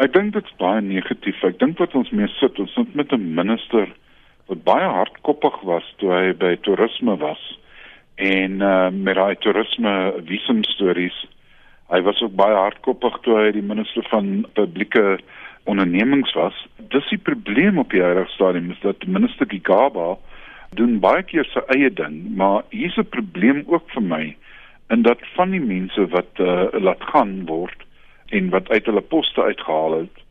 Ek dink dit's baie negatief. Ek dink wat ons mee sit, ons sit met 'n minister wat baie hardkoppig was toe hy by toerisme was en uh, met daai toerisme visum stories. Hy was ook baie hardkoppig toe hy die minister van publieke ondernemings was. Dis die probleem op die huidige stadium is dat minister Gigaba doen baie keer sy eie ding, maar hier's 'n probleem ook vir my in dat van die mense wat uh, laat gaan word en wat uit hulle poste uitgehaal het,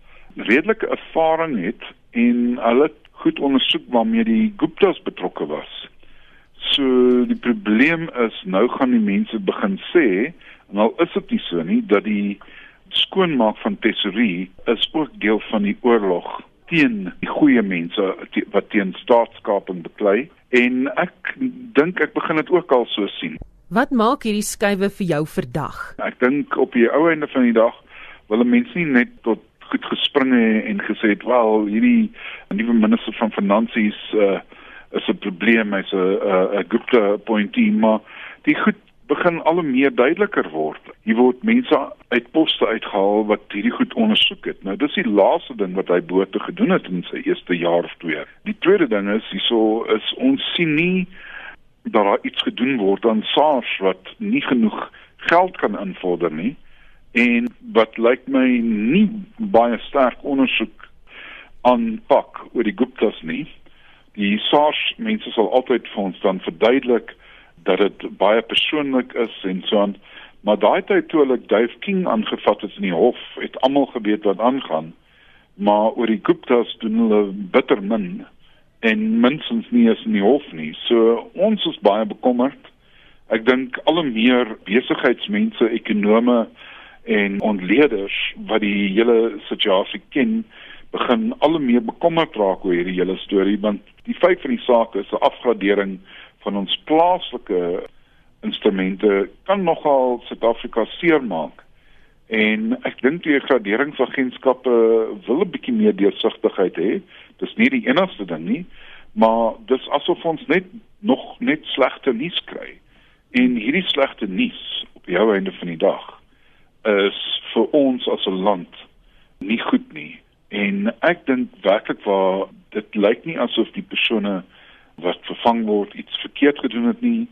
redelike ervaring het en hulle goed ondersoek waarmee die Guptas betrokke was. So die probleem is nou gaan die mense begin sê en al is dit nie so nie dat die skoonmaak van tesorie is ook deel van die oorlog teen die goeie mense wat teen staatskaping beklei en ek dink ek begin dit ook al so sien. Wat maak hierdie skuwe vir jou verdag? Ek dink op die ou einde van die dag wil mense nie net tot goed gespring en gesê het wel hierdie nuwe minister van finansies uh, is 'n probleem hy's 'n 'n Gupta appointee maar die goed begin al hoe meer duideliker word. Hier word mense uit poste uitgehaal wat hierdie goed ondersoek het. Nou dis die laaste ding wat hy behoort te gedoen het in sy eerste jaar of twee. Die tweede ding is hierso is ons sien nie dat daar iets gedoen word aan SARS wat nie genoeg geld kan invorder nie en wat lyk my nie baie sterk ondersoek aanpak oor die Guptas nie. Die SARS mense sal altyd vir ons dan verduidelik dat dit baie persoonlik is en so aan. Maar daai tyd toe hulle Dave King aangevat het in die hof, het almal geweet wat aangaan. Maar oor die Guptas doen hulle bitter min en minstens nie is in die hof nie. So ons is baie bekommerd. Ek dink al hoe meer besigheidsmense, ekonome en ontleeders wat die hele situasie ken begin al hoe meer bekommerd raak oor hierdie hele storie want die feit van die saak is 'n afgradering van ons plaaslike instrumente kan nogal Suid-Afrika seermaak. En ek dink die graderingsagentskappe wil 'n bietjie meer deursigtigheid hê. Dis nie die enigste ding nie maar dis asof ons net nog net slegte nuus kry. En hierdie slegte nuus op die ou einde van die dag is vir ons as 'n land nie goed nie. En ek dink werklik waar dit lyk nie asof die persone wat vervang word iets verkeerd gedoen het nie.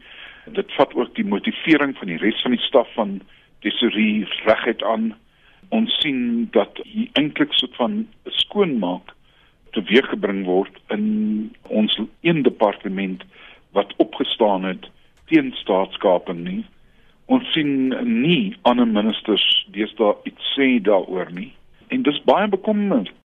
Dit vat ook die motivering van die res van die staf van tesorie reguit aan. Ons sien dat hier eintlik so van skoonmaak teweeggebring word in ons een departement wat opgestaan het teen staatskaping nie ons sien nie ander ministers deesdae iets sê daaroor nie. En dis baie bekommerend